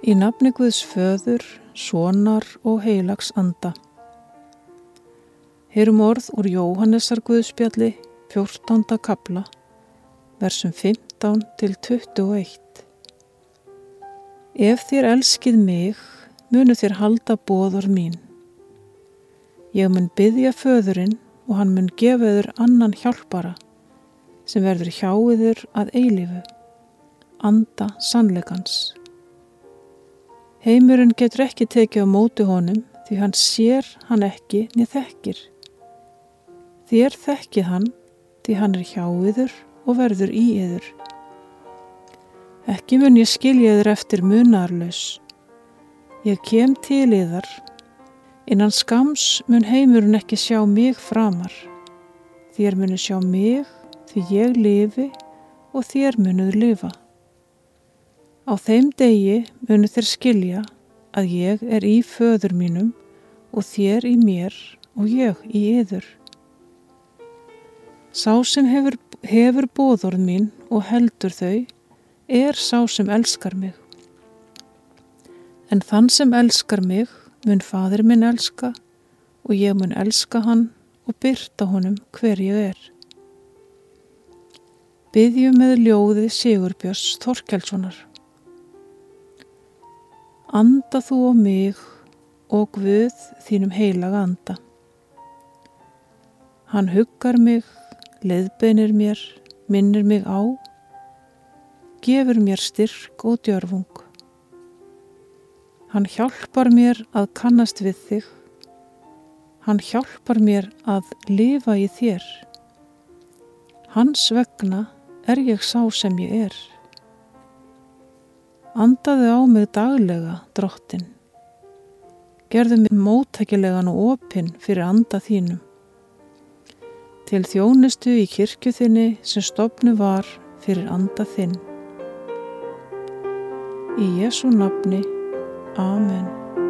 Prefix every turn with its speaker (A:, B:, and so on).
A: Í nafni Guðs föður, sonar og heilags anda. Heyrum orð úr Jóhannesar Guðspjalli, 14. kabla, versum 15 til 21. Ef þér elskið mig, munu þér halda bóður mín. Ég mun byggja föðurinn og hann mun gefa þér annan hjálpara sem verður hjáiður að eilifu, anda sannleikans. Heimurinn getur ekki tekið á móti honum því hann sér hann ekki niður þekkir. Þér þekkið hann því hann er hjá yður og verður í yður. Ekki mun ég skilja yður eftir munarlaus. Ég kem til yðar. Innan skams mun heimurinn ekki sjá mig framar. Þér munu sjá mig því ég lifi og þér munuð lifa. Á þeim degi munu þeir skilja að ég er í föður mínum og þér í mér og ég í yður. Sá sem hefur, hefur bóðorð mín og heldur þau er sá sem elskar mig. En þann sem elskar mig mun fadir minn elska og ég mun elska hann og byrta honum hver ég er. Byðjum með ljóði Sigurbjörns Þorkelssonar. Anda þú á mig og Guð þínum heilaga anda. Hann huggar mig, leiðbeinir mér, minnir mig á, gefur mér styrk og djörfung. Hann hjálpar mér að kannast við þig. Hann hjálpar mér að lifa í þér. Hans vegna er ég sá sem ég er. Andaðu á mig daglega, drottin. Gerðu mig móttækilegan og opinn fyrir anda þínum. Til þjónustu í kirkju þinni sem stopnu var fyrir anda þinn. Í Jésu nafni. Amen.